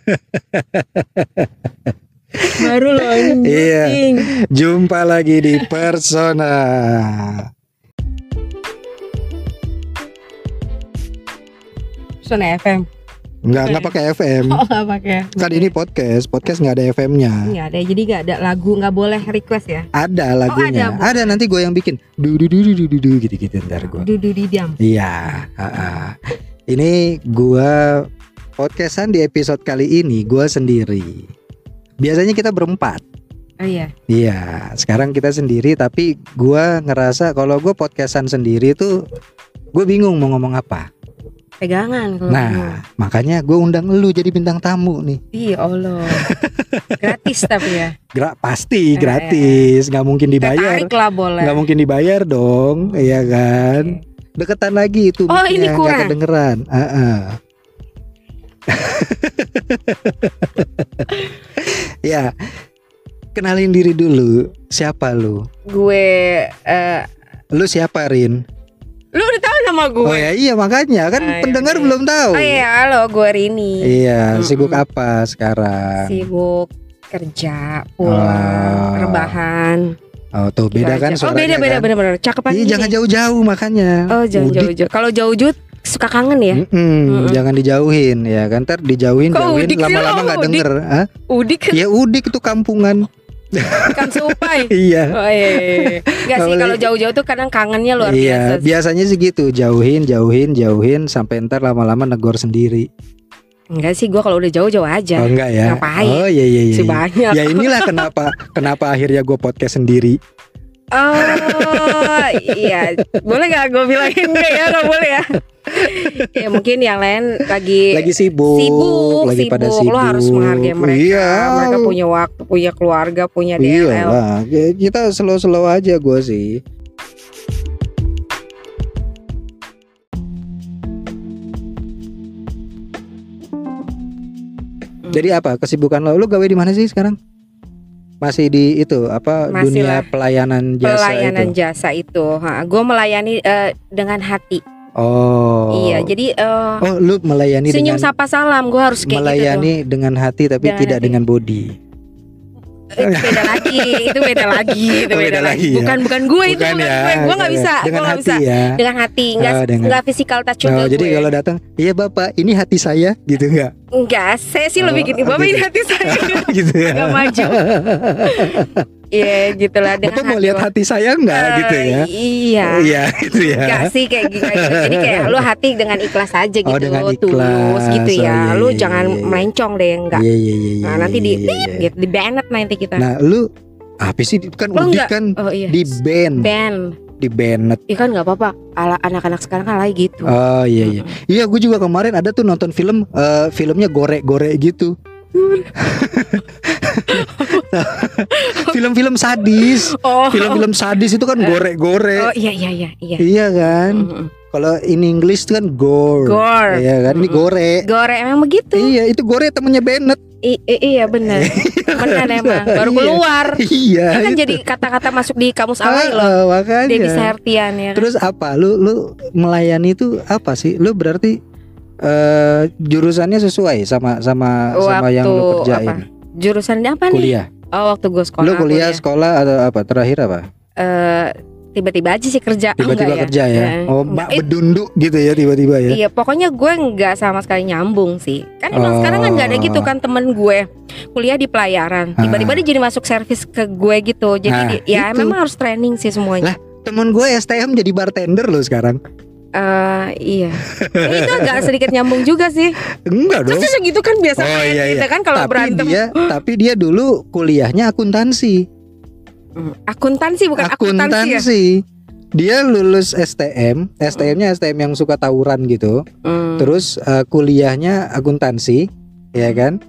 Baru loh ini. Iya. Jumpa lagi di Persona. Sona FM. Nggak nggak pakai FM. Oh pakai. Kan ini podcast, podcast nggak ada FM-nya. Nggak ada. Jadi nggak ada lagu nggak boleh request ya. Ada lagunya. ada, ada, nanti gue yang bikin. Du du du du du du, du gitu gitu ntar gue. Dudu di diam. Iya. Ini gua podcastan di episode kali ini gua sendiri. Biasanya kita berempat. Oh iya. Iya, sekarang kita sendiri tapi gua ngerasa kalau gue podcastan sendiri tuh gue bingung mau ngomong apa. Pegangan kalau. Nah, makanya gue undang lu jadi bintang tamu nih. Iya Allah. Gratis tapi ya. Gra pasti Eh. gratis, nggak mungkin dibayar. Tertarik lah boleh. Nggak mungkin dibayar dong, iya kan? Deketan lagi itu Oh, ini kurang. kedengeran. Ah, ah. ya, kenalin diri dulu. Siapa lu? Gue eh Lu siapa Rin? lu udah tahu nama gue. Oh ya iya makanya kan Ah, iya, pendengar iya. belum tahu. Oh iya, halo gue Rini. Iya, Mm-mm. sibuk apa sekarang? Sibuk kerja, pulang, Oh. rebahan. Oh tuh beda Gitu kan aja. Oh suaranya beda beda kan? bener. Cakepan Iya ini. jangan jauh-jauh makanya. Oh jangan Udik. jauh jauh. Kalau jauh jauh suka kangen ya. Mm-mm, Mm-mm. Jangan dijauhin ya kan ntar dijauhin Kok jauhin lama-lama nggak Udik. denger. Hah? Udik Ya udik itu kampungan. kan supai. iya. Oh iya, iya, iya. Enggak sih Kalau- jauh-jauh tuh kadang kangennya luar iya, biasa. sih. biasanya sih gitu, jauhin, jauhin, jauhin sampai ntar lama-lama negor sendiri. Enggak sih gua kalau udah jauh-jauh aja. Oh enggak ya? Ngapain? Oh iya iya iya. Si iya. banyak. Ya inilah kenapa kenapa akhirnya gue podcast sendiri. Oh iya, boleh gak gue bilangin enggak ya? Gak boleh ya? ya mungkin yang lain lagi Lagi sibuk, sibuk, lagi sibuk. pada sibuk. Lo harus menghargai mereka. Iya. Mereka punya waktu, punya keluarga, punya Iya DLL. lah, Ya, kita slow-slow aja gue sih. Jadi apa kesibukan lo? Lo gawe di mana sih sekarang? Masih di itu apa Masih dunia lah. pelayanan jasa Pelayanan itu? jasa itu, gue melayani eh, dengan hati. Oh. Iya, jadi eh, Oh, lu melayani senyum dengan sapa salam, gue harus kayak gitu. melayani dengan hati tapi Dengan tidak hati. dengan body. Itu beda lagi, itu beda lagi, itu Oh, beda, beda lagi. lagi ya. Bukan bukan gue itu, Bukan bukan ya, gue. Gue nggak bukan bisa, ya. gue Dengan nggak hati bisa. ya. Dengan hati, nggak Oh, nggak physical touch Oh, jadi gue. kalau datang, iya bapak, ini hati saya, gitu enggak? Enggak, saya sih lebih Oh, gini, bapak gitu. ini hati saya. gitu ya. Nggak maju. Iya, gitulah dengan Bapak mau lihat lo. hati saya enggak Eh, gitu ya? Iya. Iya, gitu ya. Enggak sih kayak gitu, gitu. Jadi kayak lu hati dengan ikhlas aja gitu, Oh, dengan tulus ikhlas. gitu Oh, ya. iya, lu iya, jangan iya, iya. melencong deh enggak. Iya, iya, iya, iya. Nah, nanti di iya, iya, iya. gitu, di banned nanti kita. Nah, lu apa sih kan enggak? kan oh iya. di band, band. di band. Iya kan nggak apa-apa. Ala anak-anak sekarang kan lagi gitu. Oh iya iya. Iya, gue juga kemarin ada tuh nonton film eh, filmnya gore-gore gitu. Film-film sadis. Oh. Film-film sadis itu kan gore-gore. Oh iya iya iya iya. Iya kan? Mm-mm. Kalau in English itu kan gore. Gore. Iya kan? Ini gore. Gore emang begitu. Iya, itu gore temennya Bennett. I- iya benar. benar emang. Baru Iya. keluar. Iya. Ini kan itu. jadi kata-kata masuk di kamus awal loh. ah, makanya. Dewi Sertian ya. kan? Terus apa? Lu lu melayani itu apa sih? Lu berarti eh jurusannya sesuai sama sama sama yang lu Waktu kerjain? apa? Jurusan apa nih? Kuliah. Oh waktu gue sekolah. lu kuliah, sekolah atau apa? Terakhir apa? Eh, tiba-tiba aja sih kerja. Tiba-tiba Enggak kerja ya. Eh, Oh, mbak bedunduk gitu ya tiba-tiba ya. Iya, pokoknya gue nggak sama sekali nyambung sih. Kan emang Oh. sekarang kan nggak ada gitu kan temen gue kuliah di pelayaran. Tiba-tiba dia jadi masuk servis ke gue gitu. Jadi Nah, di- ya itu. memang harus training sih semuanya. Temen gue STM jadi bartender loh sekarang. Eh, iya. Ya, itu agak sedikit nyambung juga sih. Enggak dong. Terus gitu kan biasa Oh, iya, kita iya. kan kalau berantem dia tapi dia dulu kuliahnya akuntansi. Hmm, akuntansi bukan akuntansi ya. akuntansi. Dia lulus STM, STM-nya STM yang suka tawuran gitu. Hmm. Terus eh, kuliahnya akuntansi, ya kan?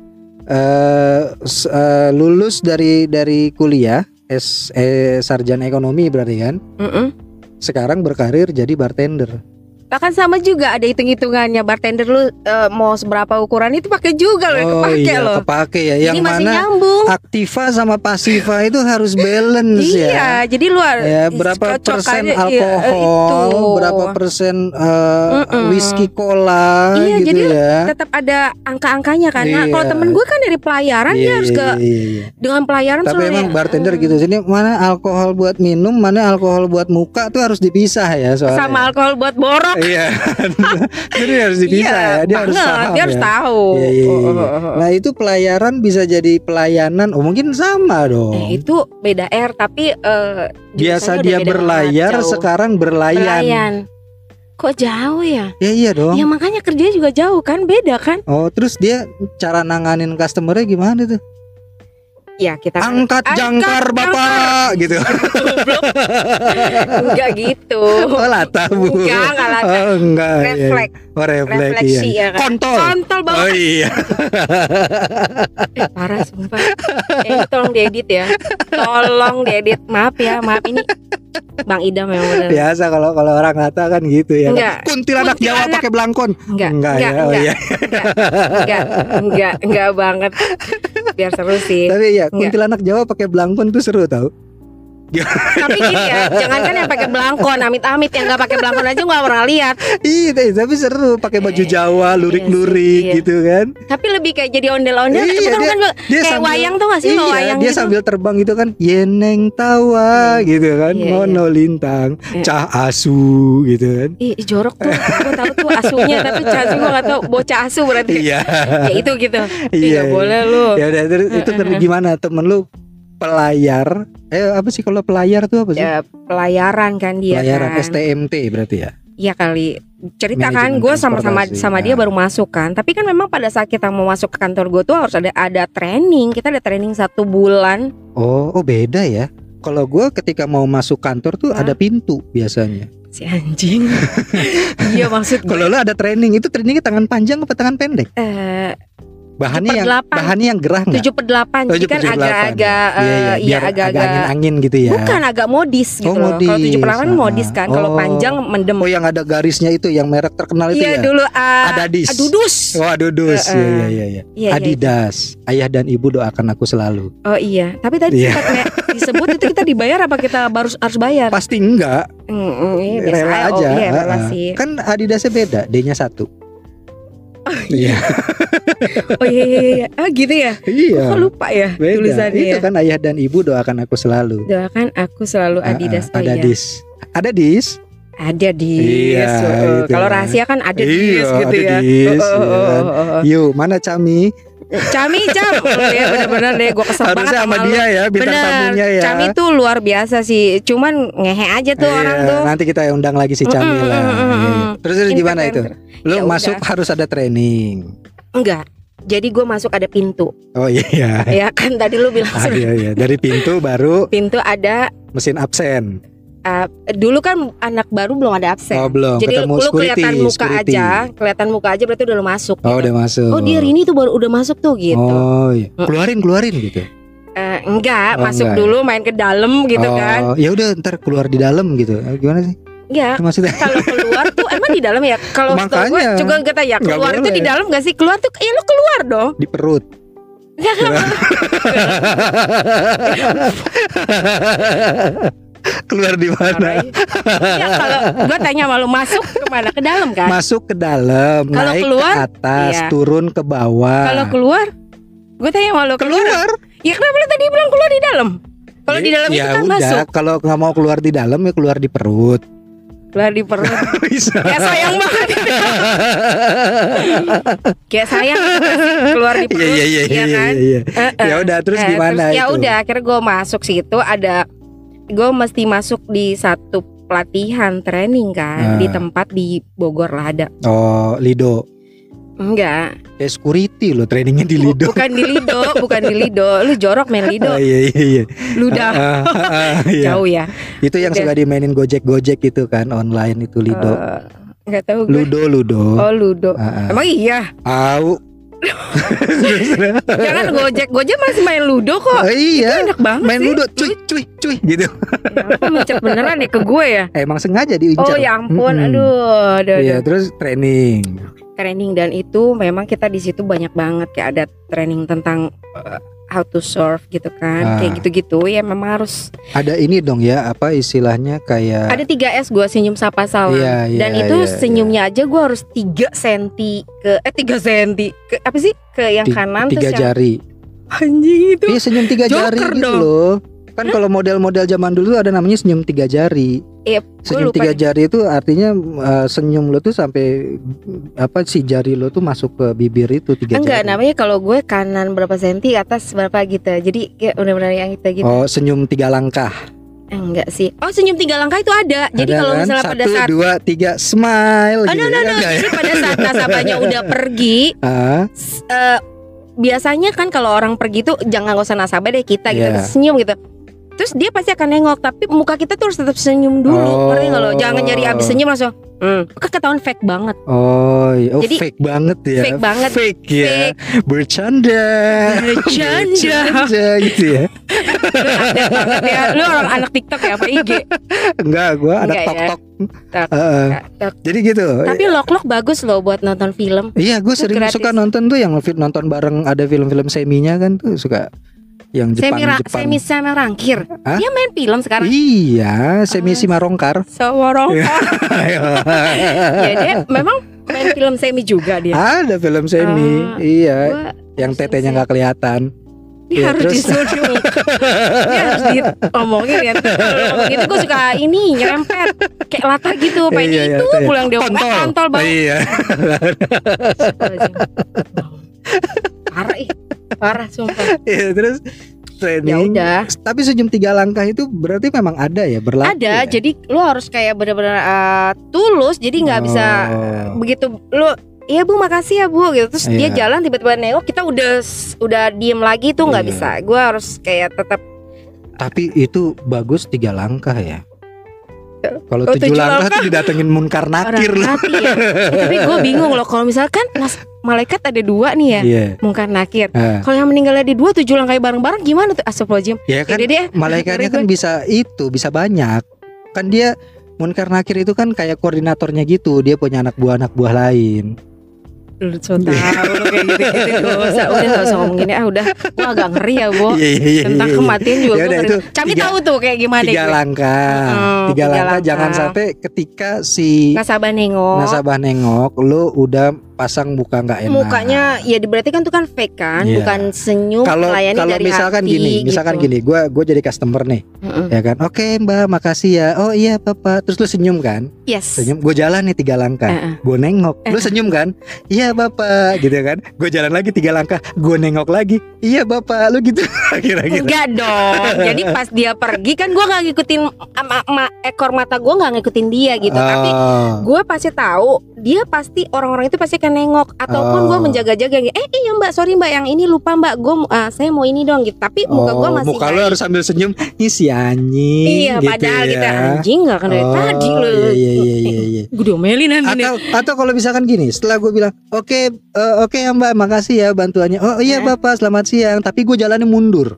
Eh s- eh, lulus dari dari kuliah S eh, sarjana ekonomi berarti kan? Mm-mm. Sekarang berkarir jadi bartender. Lah kan sama juga ada hitung-hitungannya bartender lu eh, mau seberapa ukuran itu pakai juga loh, oh kepake iya loh. kepake ya Jadi yang masih mana nyambung. aktiva sama pasiva itu harus balance Iya, ya jadi lu har- ya berapa persen iya, alkohol itu. berapa persen eh, Mm-mm. whisky cola Iya, gitu jadi ya tetap ada angka-angkanya kan. Nah, Iya. kalau temen gue kan dari pelayaran dia Iya, harus iya, ke iya, iya. dengan pelayaran Tapi emang ya, bartender mm, gitu sini mana alkohol buat minum, mana alkohol buat muka tuh harus dipisah ya soalnya. sama alkohol buat borok. Iya. Jadi harus dipisah iya, ya. Dia harus banget. paham Dia harus ya. tahu. Iya, iya, iya. Oh, oh, oh, oh. Nah, itu pelayaran bisa jadi pelayanan. Oh, mungkin sama dong. Eh, itu beda R tapi eh, Biasa dia berlayar, banget, sekarang berlayan. Pelayan. Kok jauh ya? Ya iya dong. Ya makanya kerjanya juga jauh kan, beda kan? Oh, terus dia cara nanganin customernya gimana tuh? Ya kita Angkat Angkat jangkar Bapak gitu. enggak gitu. Oh, lata, Bu. Enggak, enggak lata. Oh, enggak. iya, iya. Refleks, Oh, refleks refleksi iya. ya kan. Kontol. Kontol Oh banget. iya. Eh, parah sumpah. Eh, tolong diedit ya. Tolong diedit. Maaf ya, maaf ini Bang Idam yang benar. Biasa kalau kalau orang Lata kan gitu ya. Enggak. Kuntilanak Jawa Kuntilanak. pakai belangkon. Enggak, Enggak enggak, ya. Oh enggak, iya. enggak, enggak, enggak banget. Biar seru sih. Tapi ya Enggak. kuntilanak Jawa pakai belangkon tuh seru tau. Tapi gini ya, jangan kan yang pakai belangkon, amit-amit yang nggak pakai belangkon aja gua pernah lihat. Iya, tapi- seru pakai baju Eh, Jawa, lurik-lurik iya sih, iya. gitu kan. Tapi lebih kayak jadi ondel-ondel. Iya, bukan, dia- bukan, bukan. Dia kayak sambil- wayang tuh gak sih iya, wayang dia gitu? sambil terbang itu kan yeneng tawa gitu kan, Iya, ngono lintang, Iya. cah asu gitu kan. Ih, jorok tuh. Gue tahu tuh asunya, tapi casu gue gak tahu bocah asu berarti. Iya. Ya itu gitu. Iya, iya. boleh lu. Ya udah itu terus gimana temen lu pelayar? Eh apa sih kalau pelayar tuh apa sih? Ya, pelayaran kan dia Pelayaran kan. STMT berarti ya. Iya kali. Cerita Manajemen kan gue sama-sama transportasi. sama dia Nah. baru masuk kan. Tapi kan memang pada saat kita mau masuk ke kantor gue tuh harus ada ada training. Kita ada training satu bulan. Oh, oh beda ya. Kalau gue ketika mau masuk kantor tuh Hah? ada pintu biasanya. Si anjing. Iya maksud. Kalau lu ada training itu trainingnya tangan panjang apa tangan pendek? Eh, Bahannya yang bahannya yang gerah nggak? tujuh per delapan. Oh, Jadi kan 78. agak-agak Iya, iya, eh, iya agak-agak angin-angin gitu ya. Bukan agak modis gitu Oh, loh. Kalau tujuh per delapan Ah. modis kan. Kalau Oh. panjang mendem. Oh yang ada garisnya itu yang merek terkenal itu Iya ya. dulu ah, Adadis. Adudus. Oh Adudus. Iya eh. iya iya iya. Iya, iya, Adidas. Ayah dan ibu doakan aku selalu. Oh iya. Tapi tadi Iya. disebut itu kita dibayar apa kita baru harus bayar? Pasti enggak. Hmm, hmm, iya, rela aja. aja. Oh, iya, rela ah. sih. Kan Adidasnya beda, D-nya satu. Iya. Oh iya iya iya. Ah gitu ya. Iya. Kok lupa ya Beda. tulisannya Itu ya? kan ayah dan ibu doakan aku selalu. Doakan aku selalu Ah, ah, Adidas. Oh, ada iya. dis. Ada dis. Ada di. Iya, gitu. Kalau rahasia kan ada di Iya, gitu ada ya. dis, Oh, oh, iya oh, kan. oh, oh. Yuk, mana Cami? Cami Cam. Ya bener-bener deh gue kesel banget Harusnya sama lu. dia ya, bintang Bener. tamunya ya. Cami tuh luar biasa sih. Cuman ngehe aja tuh Iya, orang tuh. Nanti kita undang lagi si Cami Mm, mm, lah. mm, mm, Iya, iya. Terus terus gimana itu? Lu Ya masuk udah. harus ada training. Enggak. Jadi gue masuk ada pintu. Oh iya. ya kan tadi lu bilang Ah, iya, iya. Dari pintu baru pintu ada. mesin absen. Uh, dulu kan anak baru belum ada absen. Oh belum. Jadi Ketemu lu security. kelihatan muka security. aja, kelihatan muka aja berarti udah lu masuk. Oh gitu. udah masuk. Oh dia Rini tuh baru udah masuk tuh gitu. Oh iya. Keluarin keluarin gitu. Eh, enggak, Oh, masuk enggak. dulu main ke dalam gitu oh, kan. ya udah ntar keluar di dalam gitu. Eh, Gimana sih? Maksudnya? Kalau keluar tuh emang di dalam ya. Kalau gue juga kata ya keluar itu di dalam gak sih? Keluar tuh ya lu keluar dong. di perut. Enggak enggak. keluar di mana? Ya kalau gue tanya malu masuk ke mana? Ke dalam kan? Masuk ke dalam, Kalau naik keluar, ke atas, iya. turun ke bawah. Kalau keluar, gue tanya malu keluar. keluar, Ya kenapa lu tadi bilang keluar di dalam? Kalau di dalam ya itu kan udah, masuk. Kalau nggak mau keluar di dalam ya keluar di perut. Keluar di perut. Bisa. ya sayang banget. Kayak sayang keluar di perut. Iya iya iya ya iya kan? iya. Eh, eh. Ya udah terus Eh, gimana terus Ya udah, akhirnya gue masuk situ ada gue mesti masuk di satu pelatihan training kan di tempat di Bogor lah ada. Oh, Lido. Enggak, Kayak security loh trainingnya di Lido. bukan di Lido, bukan di Lido. Lu jorok main Lido. Oh, iya iya iya. Lu udah Ah, ah, iya. jauh ya. Itu yang Udah. suka dimainin Gojek-Gojek gitu kan online itu Lido. Eh, Enggak tahu gue. Ludo Ludo. Oh, Ludo. Ah, ah. Emang iya? Au. Jangan Gojek, Gojek masih main Ludo kok. Oh, iya. Enak banget Main sih. ludo cuy cuy cuy gitu. Ya, Aku beneran nih ke gue ya. Emang sengaja diincar. Oh ya ampun, Mm-mm. aduh, aduh, Iya, aduh. terus training. Training dan itu memang kita di situ banyak banget kayak ada training tentang uh, how to surf gitu kan, Ah. kayak gitu-gitu ya memang harus Ada ini dong ya, apa istilahnya kayak ada 3 S gue senyum sapa salam. Iya, iya, dan itu iya, senyumnya aja gue harus 3 senti ke eh 3 senti ke apa sih ke yang Ti- kanan tiga terus yang jari. anjing itu Iya senyum tiga Joker jari gitu dong. loh. Kan kalau model-model zaman dulu ada namanya senyum tiga jari. Iya, gua Senyum tiga jari itu artinya uh, senyum lo tuh sampai apa sih jari lo tuh masuk ke bibir itu tiga Enggak, jari. namanya kalau gue kanan berapa senti, atas berapa gitu. Jadi kayak benar-benar yang kita gitu. Oh senyum tiga langkah. Enggak sih. Oh, senyum tiga langkah itu ada. Jadi kalau kan? misalnya Satu, pada saat dua, tiga, smile. Oh, gitu no, no, ya, no. enggak ya? Jadi pada saat nasabahnya udah pergi, eh, biasanya kan kalau orang pergi tuh jangan gak usah nasabah deh kita gitu, Iya. senyum gitu. Terus dia pasti akan nengok, tapi muka kita tuh harus tetap senyum dulu, Oh. ngerti nggak lo? Jangan jadi abis senyum langsung, hmm, ketahuan fake banget, oh, iya. oh Jadi, fake banget ya. fake banget. Fake ya. Fake. Bercanda. Bercanda. Bercanda gitu ya. Lu ya, lu orang anak TikTok ya apa IG? Enggak, gua ada Enggak ya. tok-tok. Tok. Heeh. Tok. Jadi gitu. Tapi lok-lok bagus loh buat nonton film. Iya, gue sering gratis. suka nonton tuh yang nonton bareng ada film-film seminya kan tuh suka yang Jepang Semi, Jepang. semi sama rangkir. Hah? Dia main film sekarang. Iya, semi Ah. Simarongkar. Seworong. ya dia memang main film semi juga dia. ada film semi. Ah, iya, Gua yang semi tetenya semi. nggak kelihatan. dia Iya, harus terus- disuruh. dia harus diomongin ya. Kalau gitu gue suka ini nyerempet kayak latar gitu. Pengen Iya, iya, itu iya. pulang dia ngomong eh, kontol banget. Iya. Parah ih. Parah sumpah. Iya, terus Ya training. udah. Tapi senyum tiga langkah itu berarti memang ada ya berlaku. Ada, ya? jadi lu harus kayak bener-bener uh, tulus, jadi nggak bisa Oh. begitu lu Iya bu makasih ya bu gitu terus dia Iya. jalan tiba-tiba nengok kita udah udah diem lagi tuh nggak Iya. bisa gue harus kayak tetap Tapi itu bagus tiga langkah ya. Kalau Oh, tujuh tujuh langkah, langkah. tuh didatengin munkar nakir loh. ya tapi gue bingung loh kalau misalkan mas malaikat ada dua nih ya Iya. mungkar nakir Ah. kalau yang meninggal ada dua tujuh langkah bareng-bareng gimana tuh astagfirullahaladzim Ya kan Yaudah deh malaikatnya kan bisa itu bisa banyak kan dia munkar nakir itu kan kayak koordinatornya gitu dia punya anak buah anak buah lain lu so tahu lu kayak gitu-gitu udah gak usah ngomongin ah udah. Gue agak ngeri ya bu. Iya, iya, iya, tentang iya, iya. kematian juga Ya gue udah, ngeri. itu tahu tuh kayak gimana tiga gue langkah. Hmm, tiga tiga langkah. langkah. jangan sampai ketika si nggak sabar nengok. nasabah nengok lu udah pasang muka nggak enak. Mukanya ya berarti kan itu kan fake kan? Iya. bukan senyum kalau melayani kalau dari misalkan hati gini misalkan gitu. gini gua gue jadi customer nih Mm-mm. ya kan? Oke mbak makasih ya. Oh iya papa. Terus lu senyum kan? Yes. Senyum. Gue jalan nih tiga langkah. Eh, eh. gue nengok. Lu Eh. senyum kan? Iya bapak. Gitu kan? Gue jalan lagi tiga langkah. Gue nengok lagi. Iya bapak. Lu gitu. Kira-kira Enggak dong. Jadi pas dia pergi kan gua nggak ngikutin ama- ma- ekor mata gua nggak ngikutin dia gitu. Tapi Oh. gue pasti tahu dia pasti orang-orang itu pasti akan nengok ataupun Oh. gue menjaga-jaga gitu. Eh iya mbak sorry mbak yang ini lupa mbak gue saya mau ini dong gitu. Tapi muka gue Oh, masih muka lu naik. harus sambil senyum Ih si anjing Iya gitu padahal ya. kita anjing nggak kan dari Oh, tadi lu. iya iya iya iya, iya. Gue diomelin nanti nih. atau atau kalau misalkan gini setelah gue bilang oke eh, oke ya mbak makasih ya bantuannya oh iya Eh. bapak selamat siang tapi gue jalannya mundur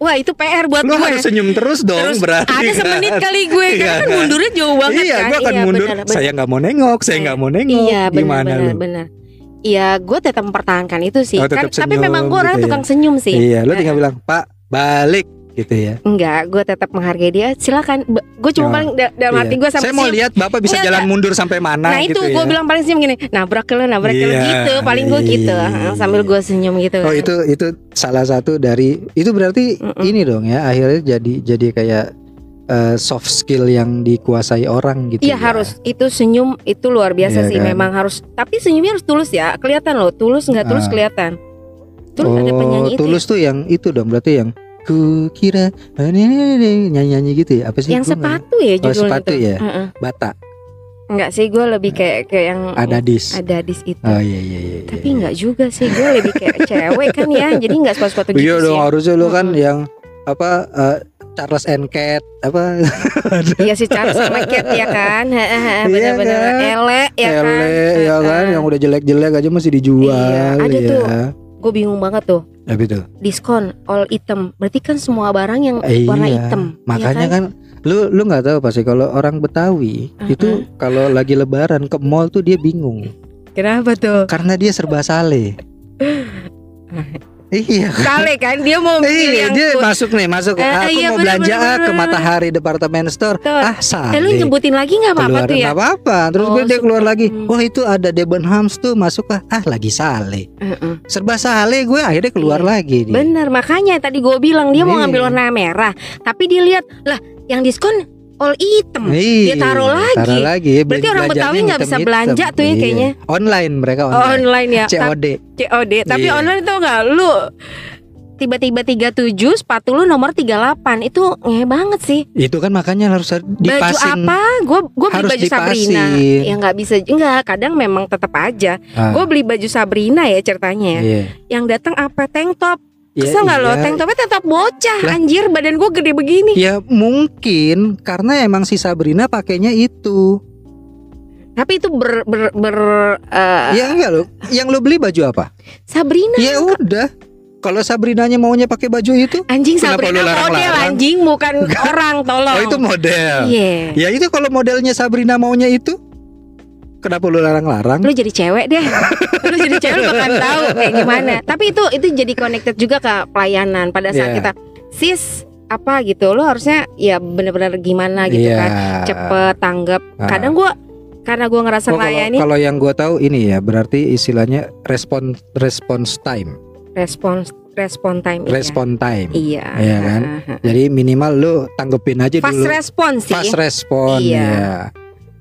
Wah itu PR buat lu gue. harus senyum terus dong Terus berarti ada kan. semenit kali gue Iya karena kan kan? mundurnya jauh banget iya kan. gue akan mundur benar, benar. saya nggak mau nengok saya Iya. nggak mau nengok Iya benar gimana benar lu. Iya gue tetap mempertahankan itu sih. Oh, kan, tapi memang gue orang gitu ya. tukang senyum sih. iya lu tinggal bilang pak balik gitu ya Enggak, gue tetap menghargai dia. Silakan. Gue cuma Oh, paling da- dalam Iya. gue sampai saya mau lihat bapak bisa Enggak, jalan enggak. mundur sampai mana Nah itu gitu gue ya. bilang paling senyum gini Nabrak ke lu, nabrak ke lu Iya, gitu Paling gue gitu iya, Sambil iya. gue senyum gitu Oh itu itu salah satu dari itu berarti Mm-mm. ini dong ya akhirnya jadi jadi kayak eh, soft skill yang dikuasai orang gitu. Iya ya. harus Itu senyum Itu luar biasa Iya sih kan? Memang harus Tapi senyumnya harus tulus ya Kelihatan loh Tulus nggak tulus Ah. kelihatan Tulus ada oh, penyanyi itu tulus tuh yang itu dong berarti yang ku kira nyanyi nyanyi gitu ya apa sih? Yang sepatu ya Oh, judulnya sepatu itu ya? Heeh. Bata Enggak sih Gue lebih kayak kayak yang ada dis. Ada dis itu Oh iya iya iya. Tapi iya. enggak juga sih Gue lebih kayak cewek kan ya Jadi enggak sepatu-sepatu gitu Iya sih dong harusnya lu kan yang apa eh, Charles and Cat apa Iya si Charles sama Cat ya kan Iya Bener-bener kan? Ele ya kan Ele ya kan yang udah jelek-jelek aja masih dijual Iya, ada ya. tuh. Gue bingung banget tuh Tapi tuh. Diskon all item Berarti kan semua barang yang Eh, warna iya. hitam Makanya iya kan lu lu nggak tahu pasti kalau orang Betawi Uh-uh. itu kalau lagi lebaran ke mall tuh dia bingung Kenapa tuh? karena dia serba sale. iya. Kale kan dia mau Iya, yang dia good. masuk nih, masuk. Eh, aku iya, mau bener, belanja bener, ah, ke. Matahari Department Store. Tuh. Ah, sale. Eh lu nyebutin lagi gak apa-apa tuh ya? nggak apa-apa. Terus Oh, gue dia keluar lagi. Wah, itu ada Debenhams tuh masuk ah. Ah, lagi sale. Heeh. Serba sale gue akhirnya keluar Iya. lagi dia. Bener makanya tadi gue bilang dia mau Iya. ngambil warna merah Tapi dia lihat Lah yang diskon all item Iya, Dia taruh lagi. Taruh lagi. Berarti orang Betawi nggak bisa belanja tuh ya Iya. kayaknya. Online mereka online. Online ya COD. COD Tapi Iya. online tuh gak Lu tiba-tiba 37 sepatu lu nomor 38 itu ngehe banget sih Itu kan makanya harus baju dipasin. apa gue gue beli baju Sabrina dipasin. ya nggak bisa enggak kadang memang tetap aja Ah, gue beli baju Sabrina ya ceritanya ya iya. yang datang apa tank top Ya, kesel nggak lo iya. tank topnya tetap bocah Lah. anjir badan gue gede begini Ya mungkin karena emang si Sabrina pakainya itu. tapi itu ber ber, ber eh, ya enggak lo. Yang lo beli baju apa? Sabrina Ya udah. Kalau Sabrinanya maunya pakai baju itu, anjing Sabrina larang-larang? model anjing bukan orang tolong oh itu model. iya Ya itu kalau modelnya Sabrina maunya itu, kenapa lu larang-larang? lu jadi cewek deh lu jadi cewek lu bakal tahu kayak gimana tapi itu itu jadi connected juga ke pelayanan pada saat Iya. kita sis apa gitu lu harusnya ya bener-bener gimana gitu Iya. kan cepet tanggap Ah. kadang gua karena gua ngerasa Oh, melayani kalau yang gue tahu ini ya berarti istilahnya respon response time, respon respon time iya. respon time. iya Iya kan? Jadi minimal lu tanggepin aja fast dulu. respon sih Fast respon Iya. ya.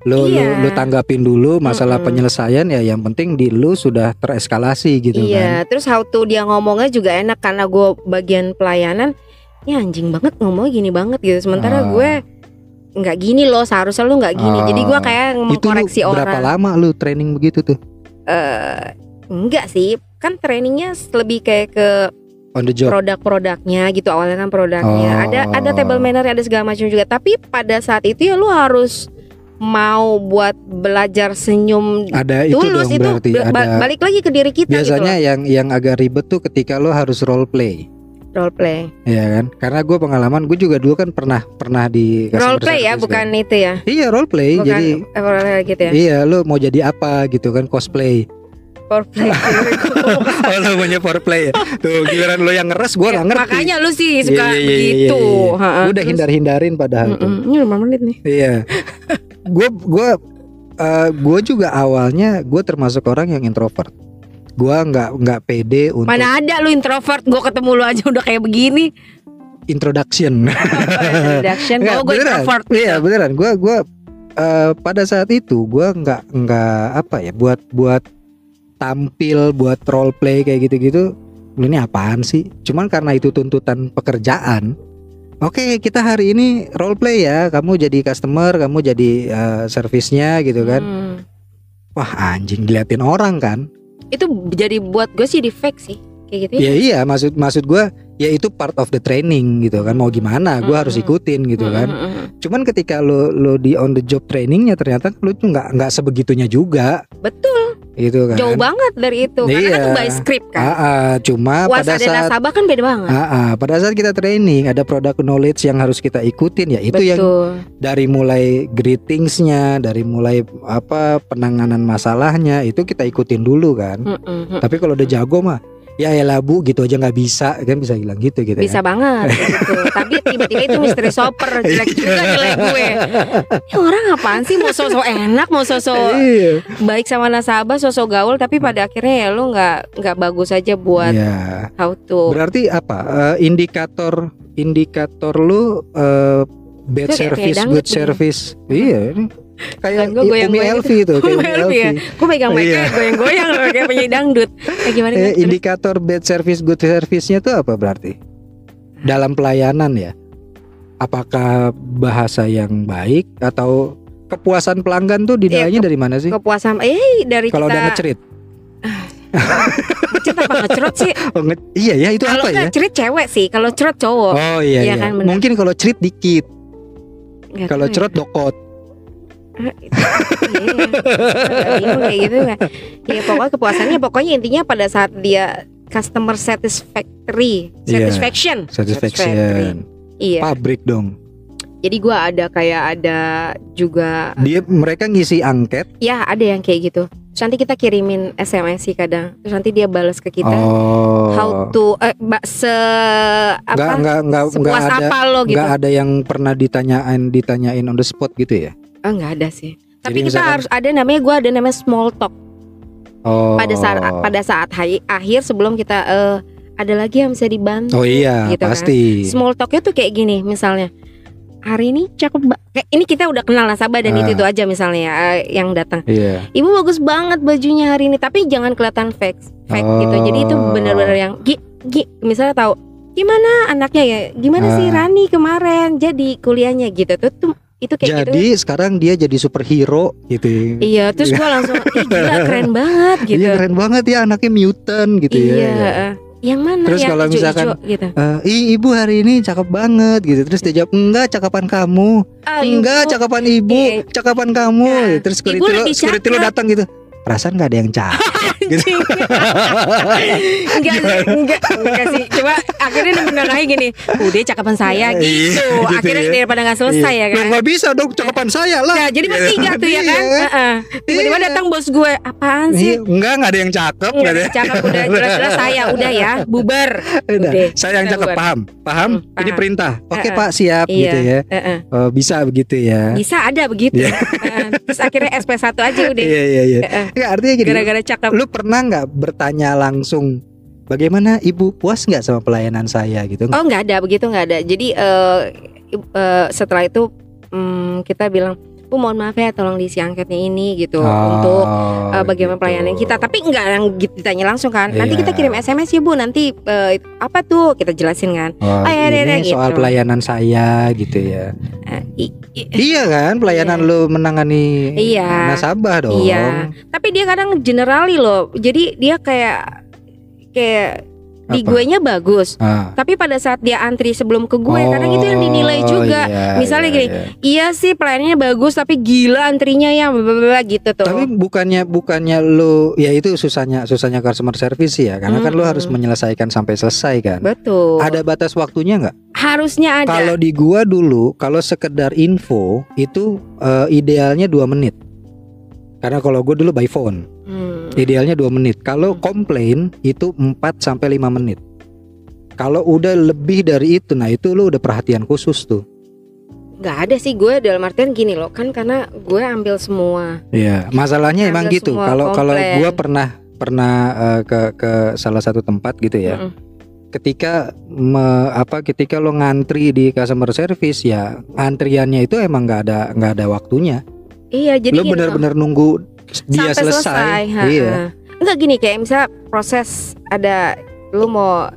Lu, Iya. lu lu tanggapin dulu masalah Mm-mm. penyelesaian ya yang penting di lu sudah tereskalasi gitu iya kan. terus how to dia ngomongnya juga enak karena gue bagian pelayanan ya anjing banget ngomongnya gini banget gitu sementara Ah. gue nggak gini loh seharusnya lu nggak gini jadi gue Ah. kayak mau Itu lu koreksi berapa orang lama lu training begitu tuh eh enggak sih kan trainingnya lebih kayak ke on the job? produk-produknya gitu awalnya kan produknya Oh. ada ada table manner ada segala macam juga tapi pada saat itu ya lu harus mau buat belajar senyum Ada itu tulus dong itu. berarti ba- ada. balik lagi ke diri kita biasanya yang yang agak ribet tuh ketika lo harus role play gitu role play ya kan? Karena gue pengalaman gue juga dulu kan pernah pernah di role play ya bukan kan. itu ya? Iya role play bukan jadi eh, role play gitu ya? Iya lo mau jadi apa gitu kan cosplay. Role play oh lo maunya foreplay ya? Tuh giliran lo yang ngeres gue Ya, nggak ngerti. Makanya lu sih suka Iya, iya, iya, begitu iya, iya. Ha-ha, Gua udah terus- hindar hindarin padahal tuh. Ini lima menit nih. Iya. Gue gue gue juga awalnya gue termasuk orang yang introvert. Gue nggak nggak pede untuk mana ada lu introvert gue ketemu lu aja udah kayak begini introduction. introduction Nggak, oh gue introvert Iya beneran. Gue gue eh, pada saat itu gue nggak nggak apa ya buat buat tampil buat role play kayak gitu-gitu. Ini apaan sih? Cuman karena itu tuntutan pekerjaan. Oke, kita hari ini role play ya. Kamu jadi customer, kamu jadi eh, servisnya gitu kan. Hmm. Wah anjing diliatin orang kan itu jadi buat gue sih di fake sih kayak gitu Ya iya maksud maksud gue ya itu part of the training gitu kan. Mau gimana gue harus ikutin gitu kan. Cuman ketika lo lo di on the job trainingnya ternyata lo tuh nggak nggak sebegitunya juga. Betul. Gitu kan. Jauh banget dari itu karena kan Iya. itu by script kan. Ah, ah, cuma puasa pada saat nasabah kan beda banget. Ah, ah, pada saat kita training ada product knowledge yang harus kita ikutin ya itu yang dari mulai greetingsnya dari mulai apa penanganan masalahnya itu kita ikutin dulu kan. Mm-mm, mm. Tapi kalau udah jago mah ya ya bu gitu aja nggak bisa kan bisa bilang gitu gitu bisa ya. banget gitu tapi tiba-tiba itu misteri shopper jelek juga nilai gue ya orang apaan sih mau sosok enak mau sosok Iya. baik sama nasabah sosok gaul tapi pada akhirnya ya lu nggak nggak bagus aja buat Iya. how to Berarti apa? Eh, indikator indikator lu eh, bad kayak- service, good begini. service. Iya. Kayak gua Umi goyang-goyang Elvi itu, Umi Umi Elvi ya. gue pegang mic Iya. goyang-goyang loh kayak penyanyi dangdut kayak gimana Eh, indikator bad service, good service-nya tuh apa berarti? Dalam pelayanan ya. Apakah bahasa yang baik atau kepuasan pelanggan tuh Iya, dinilainya dari mana sih? kepuasan eh dari Kalau udah kita ngecerit. ngecrit apa ngecrot sih? Oh, nge- iya ya itu Kalau apa ya? ngecrit cewek sih, kalau cerot cowok. Oh iya, Iya iya. kan. Mungkin kalau cerit dikit, kalau ya. cerot dokot. Iya, bingung kayak gitu kan. Ya pokoknya kepuasannya pokoknya intinya pada saat dia customer satisfactory, Iya. satisfaction, Satisfaction. Iya. Pabrik dong. Jadi gua ada kayak ada juga Dia mereka ngisi angket. ya ada yang kayak gitu. Terus nanti kita kirimin SMS sih kadang. Terus nanti dia balas ke kita oh. how to eh, se Nggak apa nggak nggak nggak sepuas ada apa lo gitu. nggak ada yang pernah ditanyain ditanyain on the spot gitu ya. Oh, nggak ada sih. Tapi Jadi kita misalkan- harus ada namanya gua ada namanya small talk Oh. pada saat pada saat hari akhir sebelum kita eh, ada lagi yang bisa dibantu. Oh iya, gitu kan. pasti. Small talknya tuh kayak gini misalnya hari ini cakep kayak ini kita udah kenal nasabah dan Ah. itu itu aja misalnya eh, yang datang. Iya. Ibu bagus banget bajunya hari ini tapi jangan kelihatan fake fake gitu. Jadi itu Oh. benar-benar yang gi, gi misalnya tahu gimana anaknya ya gimana sih Ah. Rani kemarin jadi kuliahnya gitu tuh tuh itu kayak gitu. Jadi sekarang dia jadi superhero gitu. Iya, terus gua langsung Ih, gila keren banget gitu. Iya keren banget ya anaknya mutant gitu Iya, ya. eh. Yang mana Terus yang kalau hijau-hijau misalkan- gitu. Eh, ih ibu hari ini cakep banget gitu Terus dia jawab enggak cakapan kamu Ah, Enggak ibu, cakapan ibu Iya. Cakapan kamu Nah, Terus security lo, security lo datang gitu Perasaan gak ada yang cakep gitu. enggak enggak, enggak sih. Coba akhirnya dia menengahi gini, udah cakapan saya Iya, gitu. gitu akhirnya ya. daripada nggak selesai ya Loh, kan. nggak bisa dong cakapan saya lah Nah, jadi bertiga tuh ya kan. Iya. Heeh. Tiba-tiba Iya. datang bos gue, apaan sih? Iya, Enggak nggak ada yang cakep Enggak nggak ada. ada cakep udah jelas-jelas saya udah ya bubar. Udah, Udah, Saya yang cakep paham Paham Hmm, Ini perintah Oke pak siap Iya. gitu ya Heeh. Oh, Bisa begitu ya Bisa ada begitu. Iya. Terus akhirnya SP1 aja udah. Iya iya iya Heeh. Ya, Artinya gini Gara-gara cakep. lu pernah nggak bertanya langsung bagaimana ibu puas nggak sama pelayanan saya gitu Oh nggak ada begitu nggak ada. Jadi i- eh, setelah itu mm, kita bilang, Bu mohon maaf ya tolong diisi angketnya ini gitu untuk eh, bagaimana gitu. pelayanan kita. Tapi nggak yang ditanya langsung kan. Nanti Iya. kita kirim SMS ya Bu. Nanti eh, apa tuh kita jelasin kan. oh, ya, ya, ini soal gitu. pelayanan saya gitu ya i- i- iya kan pelayanan Iya. lu menangani Iya. nasabah dong Iya. Tapi dia kadang generali loh. Jadi dia kayak kayak di gue nya bagus. Ah. Tapi pada saat dia antri sebelum ke gue, kadang itu yang dinilai Oh, juga. iya, Misalnya iya, gini, iya. Iya sih pelayanannya bagus tapi gila antrinya ya bla bla bla gitu tuh. Tapi bukannya bukannya lu ya itu susahnya susahnya customer service ya karena kan lu harus menyelesaikan sampai selesai kan. Betul. Ada batas waktunya nggak? Harusnya ada. Kalau di gua dulu kalau sekedar info itu eh, idealnya dua menit. Karena kalau gue dulu by phone Hmm. Idealnya dua menit. Kalau komplain itu 4 sampai 5 menit. Kalau udah lebih dari itu, nah itu lu udah perhatian khusus tuh. Nggak ada sih gue dalam artian gini loh kan karena gue ambil semua. Iya, masalahnya emang gitu. Kalau kalau gua pernah pernah eh, ke ke salah satu tempat gitu ya. Mm-mm. Ketika me- apa ketika lo ngantri di customer service ya antriannya itu emang nggak ada nggak ada waktunya. Iya jadi lo benar-benar nunggu dia sampai selesai. ha, Iya. ha. Enggak gini kayak misalnya proses ada lu mau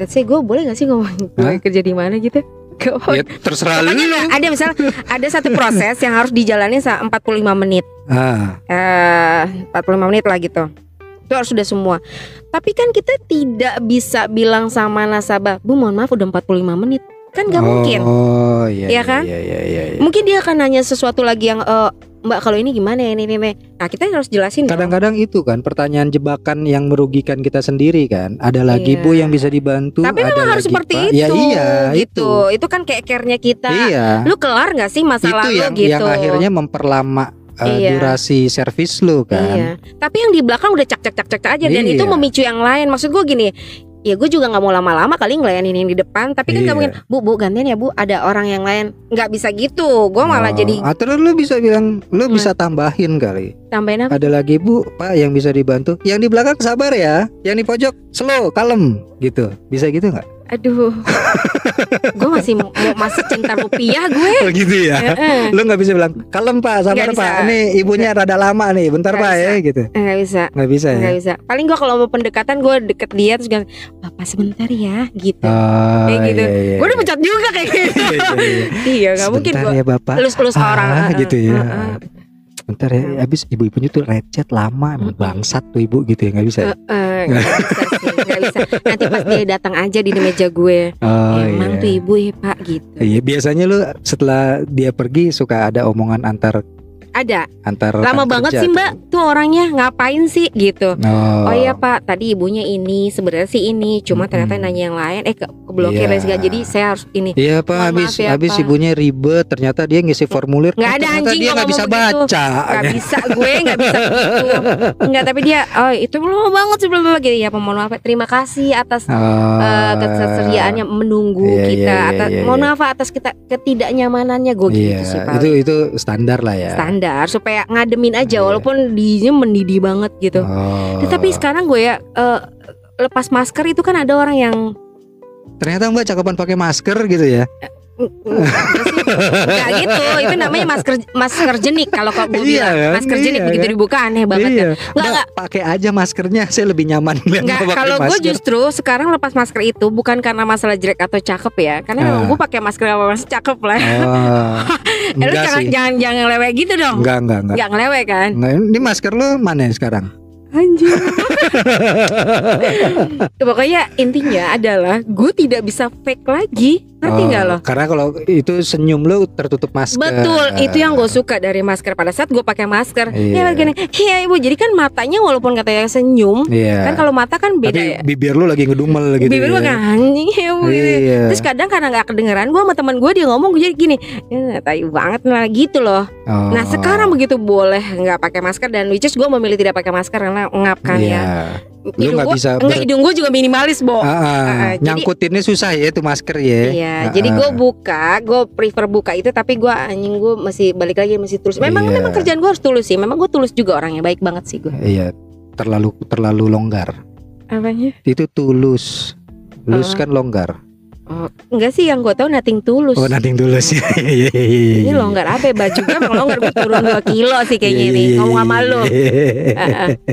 let's say gue boleh gak sih ngomong gue kerja di mana gitu? Gak. Ya terserah lu. Ada, misalnya ada satu proses yang harus dijalani sa 45 menit. Ah, eh 45 menit lah gitu. Itu harus sudah semua. Tapi kan kita tidak bisa bilang sama nasabah, "Bu, mohon maaf udah 45 menit." Kan nggak mungkin. Oh iya. Iya kan? Iya iya iya. iya. Mungkin dia akan nanya sesuatu lagi yang eh, Mbak kalau ini gimana ya ini ini. ini." Nah, kita harus jelasin dong. Kadang-kadang itu kan pertanyaan jebakan yang merugikan kita sendiri kan. Ada lagi Iya. bu yang bisa dibantu. Tapi ada memang harus seperti Pak. itu. Ya iya gitu. itu. Itu kan kayak care-nya kita. Iya. Lu kelar nggak sih masalah itu lu yang gitu? yang akhirnya memperlama uh, Iya. durasi servis lu kan. Iya. Tapi yang di belakang udah cak cak cak cak aja dan Iya. itu memicu yang lain. Maksud gue gini, ya gue juga nggak mau lama-lama kali ngelayanin yang di depan. Tapi kan nggak Iya. mungkin, bu bu gantian ya bu. Ada orang yang lain nggak bisa gitu. Gue malah Oh, jadi Atau lu bisa bilang lu Hmm. bisa tambahin kali. tambahin apa? Ada lagi bu, pak yang bisa dibantu. Yang di belakang sabar ya. Yang di pojok slow, kalem gitu. Bisa gitu nggak? Aduh, gue masih mau masih cinta rupiah gue. Oh gitu ya. Heeh. Lu nggak bisa bilang kalem pak, sabar pak. Nih ibunya rada lama nih, bentar Nggak pak ya bisa. gitu. Nggak bisa. Nggak bisa ya. Bisa. Paling gue kalau mau pendekatan gue deket dia terus bilang, bapak sebentar ya, gitu. Oh, Kayak gitu. iya, iya, gue udah iya. pecat juga kayak gitu. Iya, iya, iya. iya, nggak mungkin Sebentar gue ya bapak. elus-elus Ah, orang. Gitu ya. heeh. Bentar ya habis ibu-ibunya tuh recet lama Mm-mm. bangsat tuh ibu gitu ya nggak bisa ya? Eh, nggak bisa sih, nggak bisa. Nanti pas dia datang aja di meja gue. oh Emang iya tuh ibu ya pak gitu. Iya biasanya lu setelah dia pergi suka ada omongan antar Ada. antar Lama banget sih tuh. mbak. Tuh orangnya ngapain sih gitu. Oh, Oh iya pak, tadi ibunya ini sebenarnya sih ini, cuma ternyata Mm-mm. nanya yang lain, eh ke keblokir Iya. dan segala. Jadi saya harus ini. Iya pak Mohon habis ya, habis Pak. ibunya ribet ternyata dia ngisi formulir Nggak eh, ada ternyata anjing dia nggak bisa begitu. baca Gak bisa gue nggak bisa begitu Nggak tapi dia Oh itu lama banget sih belum gitu Ya mohon maaf Terima kasih atas Oh, eh, ketersediaannya menunggu Iya, kita iya, atas, iya, Mohon iya. maaf Pak, atas kita ketidaknyamanannya gue Iya gitu sih Pak itu itu standar lah ya. Standar Supaya ngademin aja Iya. Walaupun dinya mendidih banget gitu Oh. Tapi sekarang gue ya eh, Lepas masker itu kan ada orang yang ternyata mbak cakapan pakai masker gitu ya. Enggak gitu Itu namanya masker masker jenik Kalau kau Iya bilang kan, Masker jenik iya begitu kan. dibuka aneh banget iya. kan Nggak, Mbak, pakai aja maskernya saya lebih nyaman Enggak, kalau gue justru sekarang lepas masker itu bukan karena masalah jelek atau cakep ya, karena memang Ah. gue pakai masker apa masih cakep lah. Oh, Eh, lu enggak jangan, jangan jangan ngelewe gitu dong. Enggak enggak enggak. Enggak ngelewe kan? Nah, ini masker lu mana sekarang? Anjir. Pokoknya intinya adalah gue tidak bisa fake lagi. Ngerti Oh, nggak lo? Karena kalau itu senyum lu tertutup masker. Betul, itu yang gue suka dari masker pada saat gue pakai masker. Iya. Ya gini, iya ibu. Jadi kan matanya walaupun katanya senyum, Iya. kan kalau mata kan beda Tapi ya. bibir lu lagi ngedumel gitu. Bibir gue ya. kan anjing ya Bu, gitu. Iya. Terus kadang karena nggak kedengeran gue sama teman gue dia ngomong gue jadi gini, ya tai banget lah gitu loh. Oh. Nah sekarang begitu boleh nggak pakai masker dan which is gue memilih tidak pakai masker karena ngap kan Iya. ya. Lu Hidung nggak gua- bisa enggak ber- hidung gue juga minimalis bo. Ah, ah. Ah, jadi- nyangkutinnya susah ya itu masker ya. Iya, Ah, jadi gue ah. buka, gue prefer buka itu, tapi gue anjing gue masih balik lagi masih tulus. Memang Iya. memang kerjaan gue harus tulus sih. Memang gue tulus juga orangnya, baik banget sih gue. Iya, terlalu terlalu longgar. Apanya? Itu tulus. Tulus Oh. kan longgar. Oh, enggak sih yang gue tahu nating tulus. Oh, nanti tulus ya. Ini iya. longgar apa? ya? Baju gue emang longgar gue turun 2 kilo sih kayaknya ini. Ngomong sama lo.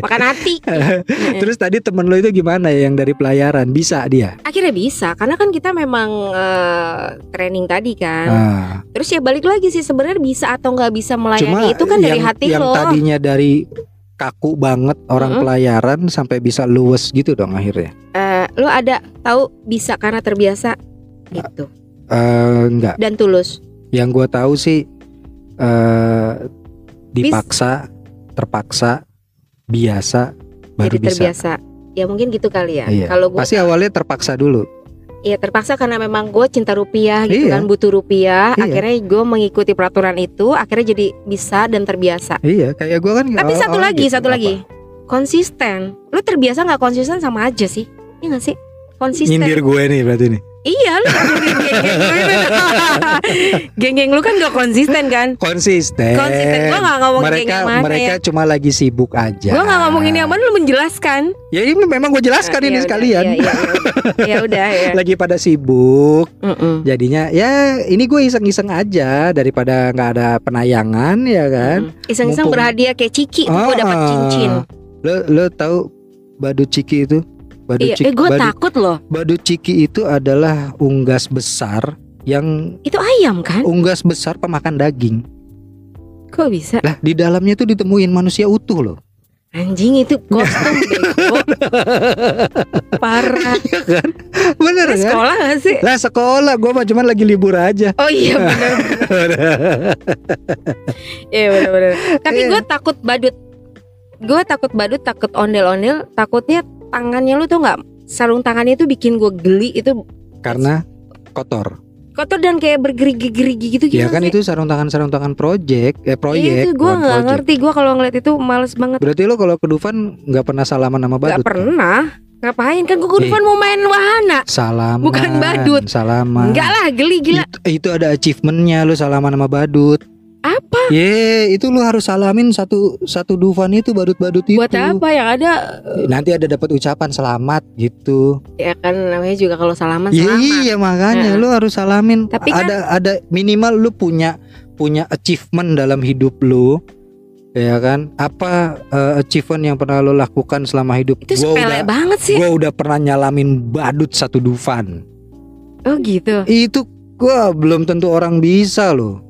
Makan hati. Terus tadi temen lo itu gimana ya yang dari pelayaran bisa dia? Akhirnya bisa karena kan kita memang eh, training tadi kan. Ah, Terus ya balik lagi sih sebenarnya bisa atau nggak bisa cuma melayani itu kan dari yang, hati yang lo. tadinya dari kaku banget orang Mm-mm. pelayaran sampai bisa luwes gitu dong akhirnya. Eh, lo ada tahu bisa karena terbiasa gitu Eh enggak, dan tulus. yang gua tahu sih eh dipaksa, terpaksa, biasa baru jadi bisa. terbiasa. Ya mungkin gitu kali ya. Iya. Kalau gue Pasti awalnya terpaksa dulu. ya terpaksa karena memang gue cinta rupiah gitu Iya. kan butuh rupiah. Iya. Akhirnya gue mengikuti peraturan itu. Akhirnya jadi bisa dan terbiasa. Iya, kayak gua kan Tapi awal- satu lagi, gitu. satu Apa? lagi. Konsisten. Lu terbiasa nggak konsisten sama aja sih? Iya gak sih? Konsisten. Nyindir gue nih berarti nih. Iya lu geng-geng Geng-geng lu kan gak konsisten kan? Konsisten. Konsisten. Gua gak ngomong geng mereka yang mana mereka ya. cuma lagi sibuk aja. Gue gak ngomongin yang mana lu menjelaskan Ya ini memang gue jelaskan Ah, ini ya sekalian. Iya iya iya. Ya udah ya Lagi pada sibuk, Mm-mm. jadinya ya ini gue iseng-iseng aja daripada nggak ada penayangan ya kan. Mm. Iseng-iseng Mumpung- berhadiah kayak Ciki Gue dapat Ah, cincin Lo lo tahu badut ciki itu? Badut Iya, ciki, eh gue takut loh badut ciki itu adalah unggas besar yang Itu ayam kan? unggas besar pemakan daging. Kok bisa? Lah di dalamnya tuh ditemuin manusia utuh loh. Anjing itu kostum bego Parah Bener Lu kan? sekolah gak sih? Lah sekolah gue mah cuman lagi libur aja. Oh iya bener Iya bener-bener Tapi Iya. gue takut badut Gue takut badut Takut ondel-ondel Takutnya tangannya lu tuh gak Sarung tangannya tuh bikin gue geli Itu Karena kotor. kotor dan kayak bergerigi-gerigi gitu Ya gimana kan sih? itu sarung tangan sarung tangan project, eh proyek. itu gue nggak ngerti Gue kalau ngeliat itu males banget Berarti lo kalau ke Dufan nggak pernah salaman sama badut? Gak pernah Ngapain kan gue Iya. depan mau main wahana Salaman. Bukan badut. Salaman. Enggak lah geli gila Itu, itu ada achievementnya lo salaman sama badut. Apa? Ye, itu lo harus salamin satu satu Dufan itu badut-badut itu. Buat apa yang ada Nanti ada dapat ucapan selamat gitu. Ya kan namanya juga kalau salaman Iya, selamat iya makanya Heeh. lo harus salamin. Tapi kan- ada ada minimal lo punya punya achievement dalam hidup lo. Ya kan? Apa eh, achievement yang pernah lo lakukan selama hidup? Itu Gua udah banget sih gua udah pernah nyalamin badut satu Dufan. Oh gitu Itu gua belum tentu orang bisa loh.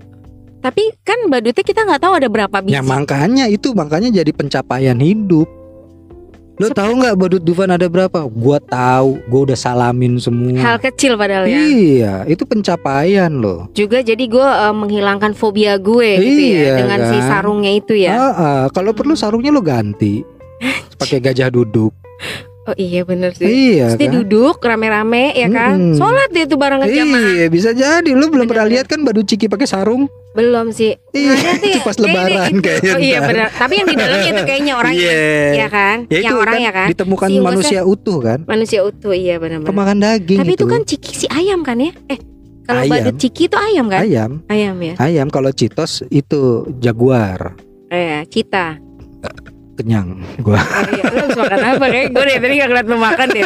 Tapi kan badutnya kita nggak tahu ada berapa biji. Ya makanya itu makanya jadi pencapaian hidup. Lo Sep- tahu nggak badut Dufan ada berapa? Gua tahu, gua udah salamin semua. Hal kecil padahal ya. Iya, itu pencapaian loh. Juga jadi gue eh, menghilangkan fobia gue gitu ya Iya, dengan si kan? sarungnya itu ya. Ah, ah, kalau perlu sarungnya lo ganti. Pakai gajah duduk. Oh iya bener sih. Iya Terus dia kan? duduk rame-rame ya kan. Mm-mm. Sholat dia tuh bareng jamaah. Iya, bisa jadi. Lo belum pernah Bener. lihat kan badut ciki pakai sarung? Belum sih. Iya, itu pas lebaran kayaknya Oh iya benar. Tapi yang di dalamnya itu kayaknya orangnya. Iya. Ya kan? Ya yang orang kan ya kan? ditemukan Si manusia utuh kan? Manusia utuh iya benar-benar. Pemakan daging Tapi itu kan ciki si ayam kan ya? Eh kalau badut ciki itu ayam kan? ayam. Ayam ya. Ayam kalau citos itu jaguar. Eh, cita. Kenyang gua. Oh iya, lu habis makan apa? Kayak gue deh tadi gak ngeliat lu makan deh.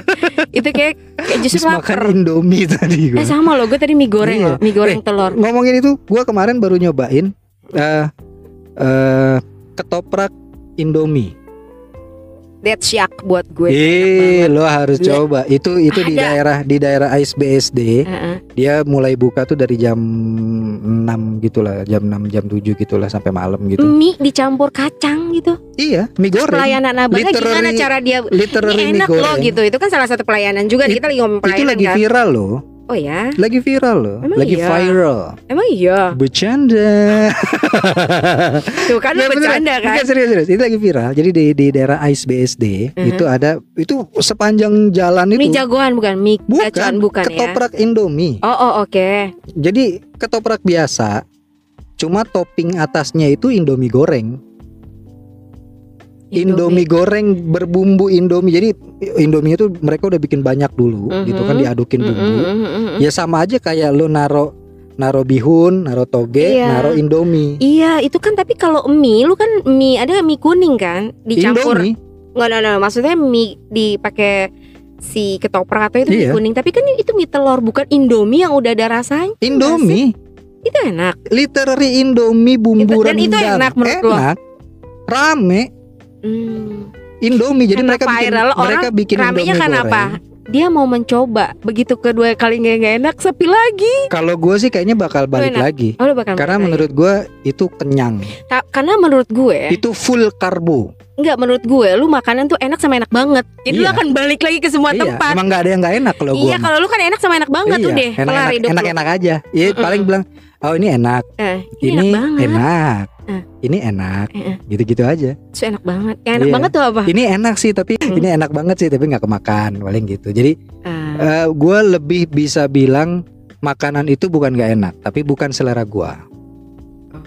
Itu kayak, kayak justru makan. Indomie tadi gua. Eh sama loh, gue tadi mie goreng Iya. loh, mie goreng telur. Ngomongin itu, gua kemarin baru nyobain eh eh, ketoprak Indomie. That's syak buat gue. Eh, banget. lo harus Gue- coba. Itu itu di Ada. daerah di daerah ASBSD. Heeh. Dia mulai buka tuh dari jam 6 gitulah, jam 6 jam 7 gitulah sampai malam gitu. Mie dicampur kacang gitu. Iya, mie goreng. pelayanan abangnya gimana cara dia Literally ini enak loh gitu. Itu kan salah satu pelayanan juga. It- Kita lagi ngomong Itu pelayanan lagi kan. viral loh. Oh ya, Lagi viral loh. Emang lagi iya? viral. emang iya. Bercanda. Tuh kan beneran. bercanda kan. Nggak, serius serius. Itu lagi viral. Jadi di di daerah ASBSD Mhm. itu ada itu sepanjang jalan itu Mie jagoan bukan mie bukan bukan ya. ketoprak Indomie. Oh oh oke. Jadi ketoprak biasa cuma topping atasnya itu Indomie goreng. Indomie goreng berbumbu Indomie. Jadi Indomie itu mereka udah bikin banyak dulu gitu kan diadukin Mm, bumbu. mm, mm, mm, mm. Ya sama aja kayak lo naro naro bihun, naro toge, Iya. naro Indomie. Iya, itu kan tapi kalau mie lu kan mie ada mie kuning kan dicampur. Indomie. Enggak, enggak, enggak, maksudnya mie dipakai si ketoprak atau itu mie Iya. kuning, tapi kan itu mie telur bukan Indomie yang udah ada rasanya. Indomie. Itu enak. Literally Indomie bumbu Itu- dan itu rendang. enak menurut lo? Enak. Rame Hmm. Indomie jadi Karena mereka bikin viral, mereka bikin Ramenya kan goreng. apa? Dia mau mencoba. Begitu kedua kali nggak enak, sepi lagi. Kalau gue sih kayaknya bakal balik enak. lagi. Oh, bakal Karena balik menurut gue itu kenyang. Ta- karena menurut gue, Itu full karbo. nggak menurut gue, lu makanan tuh enak sama enak banget. Jadi lu Iya. akan balik lagi ke semua iya, tempat. emang nggak ada yang nggak enak kalau gue. Iya, kalau lu kan enak sama enak banget tuh deh. Kelar enak, enak, aja. Iya Mm-mm. paling bilang, oh ini enak, Eh, ini, ini enak banget. enak, Eh. ini enak, eh. gitu-gitu aja. Terus enak banget. Yang enak Iya. banget tuh apa? Ini enak sih, tapi Hmm. ini enak banget sih, tapi nggak kemakan, paling gitu. Jadi Ah, gue lebih bisa bilang makanan itu bukan nggak enak, tapi bukan selera gue.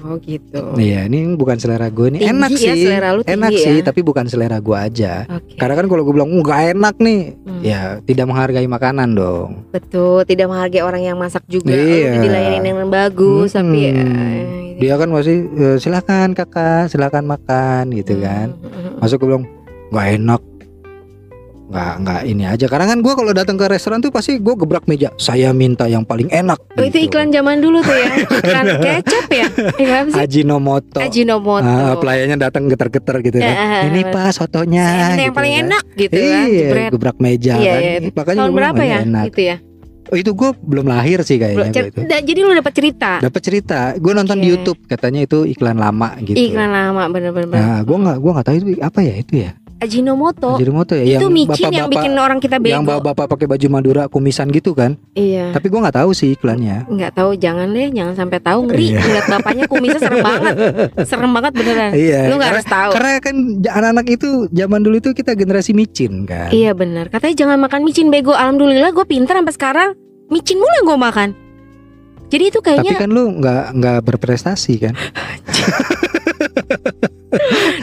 oh gitu. Iya, ini bukan selera gue ini Tinggi enak ya, sih, selera lu enak ya. sih, tapi bukan selera gue aja. Oke. Karena kan kalau gue bilang nggak enak nih, Hmm. ya tidak menghargai makanan dong. Betul, tidak menghargai orang yang masak juga. Iya. Udah dilayani dengan bagus, Hmm. tapi ya, Dia kan masih "Eh, silakan kakak, silakan makan gitu kan. Hmm. Masuk gue bilang nggak enak, nggak nggak ini aja. Karena kan gue kalau datang ke restoran tuh pasti gue gebrak meja. Saya minta yang paling enak. Oh itu gitu. iklan zaman dulu tuh ya, iklan kecap ya? Apa sih? Ajinomoto. Ajinomoto. Ah, pelayannya datang geter-geter gitu Eh, kan. eh, Ini eh, pak sotonya. Saya minta yang gitu paling kan. enak gitu kan. Iya, gebrak meja Iya, kan. iya. Makanya Tahun berapa "Oh, ini ya? Enak. Itu ya. Oh, itu gue belum lahir sih kayaknya gua itu. Jadi lu dapat cerita. Dapat cerita, gue nonton di Oke. YouTube katanya itu iklan lama gitu. Iklan lama bener-bener. Nah, gue nggak gue nggak tahu itu apa ya itu ya. Ajinomoto. Ajinomoto ya. itu micin yang bapak-bapak- bikin orang kita yang bego. bapak-bapak pakai baju Madura kumisan gitu kan. Iya. Tapi gue nggak tahu sih iklannya. nggak tahu jangan deh jangan sampai tahu ngeri Iya. ngeliat bapaknya kumisnya serem banget serem banget beneran Iya. lu nggak karena, harus tahu karena kan anak-anak itu zaman dulu itu kita generasi micin kan. iya benar katanya jangan makan micin bego alhamdulillah gue pinter sampai sekarang micin mulu yang gue makan jadi itu Tapi kayaknya kan lu nggak nggak berprestasi kan?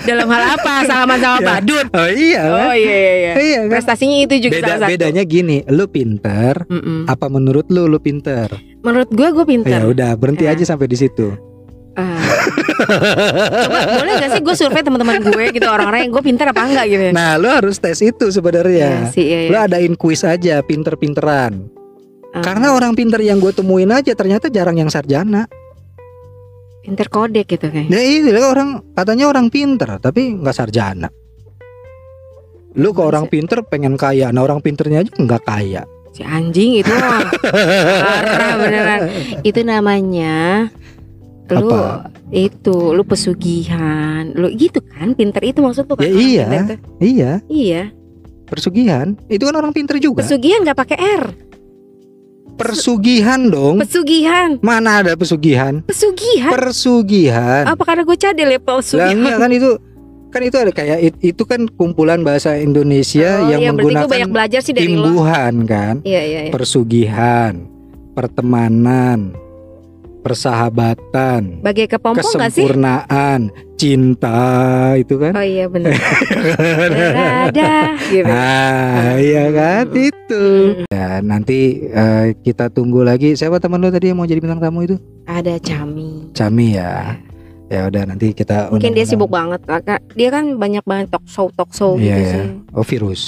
dalam hal apa salaman sama Iya. badut Oh iya. kan? oh iya iya iya Iya kan. prestasinya itu juga Beda salah satu bedanya gini, lu pinter. Mm-mm. Apa menurut lu lu pinter? menurut gue gue pinter Ya udah berhenti Ya. aja sampai di situ. Ah. coba boleh gak sih gue survei teman-teman gue gitu orang-orang yang gue pinter apa enggak gitu ya Nah, lu harus tes itu Iya sebenarnya. sih iya, Lu iya. adain kuis aja pinter-pinteran. Ah. Karena orang pinter yang gue temuin aja ternyata jarang yang sarjana. Pinter kodek gitu kayak Ya itu orang katanya orang pinter tapi nggak sarjana. Lu ke orang pinter pengen kaya, nah orang pinternya aja nggak kaya. si anjing itu parah beneran itu namanya lu Apa? itu lu pesugihan lu gitu kan pinter itu maksud lu kan Ya iya. pinter tuh? Iya, iya persugihan. Itu kan orang pinter juga. pesugihan nggak pakai r Persugihan dong. pesugihan Mana ada pesugihan? pesugihan Persugihan. apa karena gue cadel ya Lah pesugihan enggak kan itu kan itu ada kayak it- itu kan kumpulan bahasa Indonesia Oh, yang iya, menggunakan banyak belajar sih dari lo imbuhan kan. iya iya iya. Persugihan, pertemanan, persahabatan, bagai kepompong nggak sih kesempurnaan, cinta itu kan. oh iya benar berada gitu Ah, iya kan itu. Ya, nanti eh, kita tunggu lagi. Siapa teman lu tadi yang mau jadi bintang tamu itu? ada Cami Cami ya. Ya udah nanti kita mungkin dia undang-undang. sibuk banget Kak. dia kan banyak banget talk show talk show Iya, gitu iya. sih Oh virus.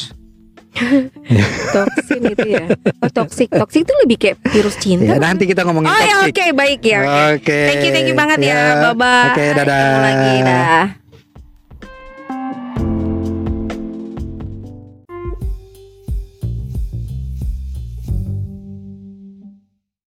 toksin itu ya? Oh toxic toxic itu lebih kayak virus cinta Ya, nanti kita ngomongin oh ya toxic. oke baik ya oke. Oke. thank you thank you banget ya, bye bye Oke, dadah. lagi dah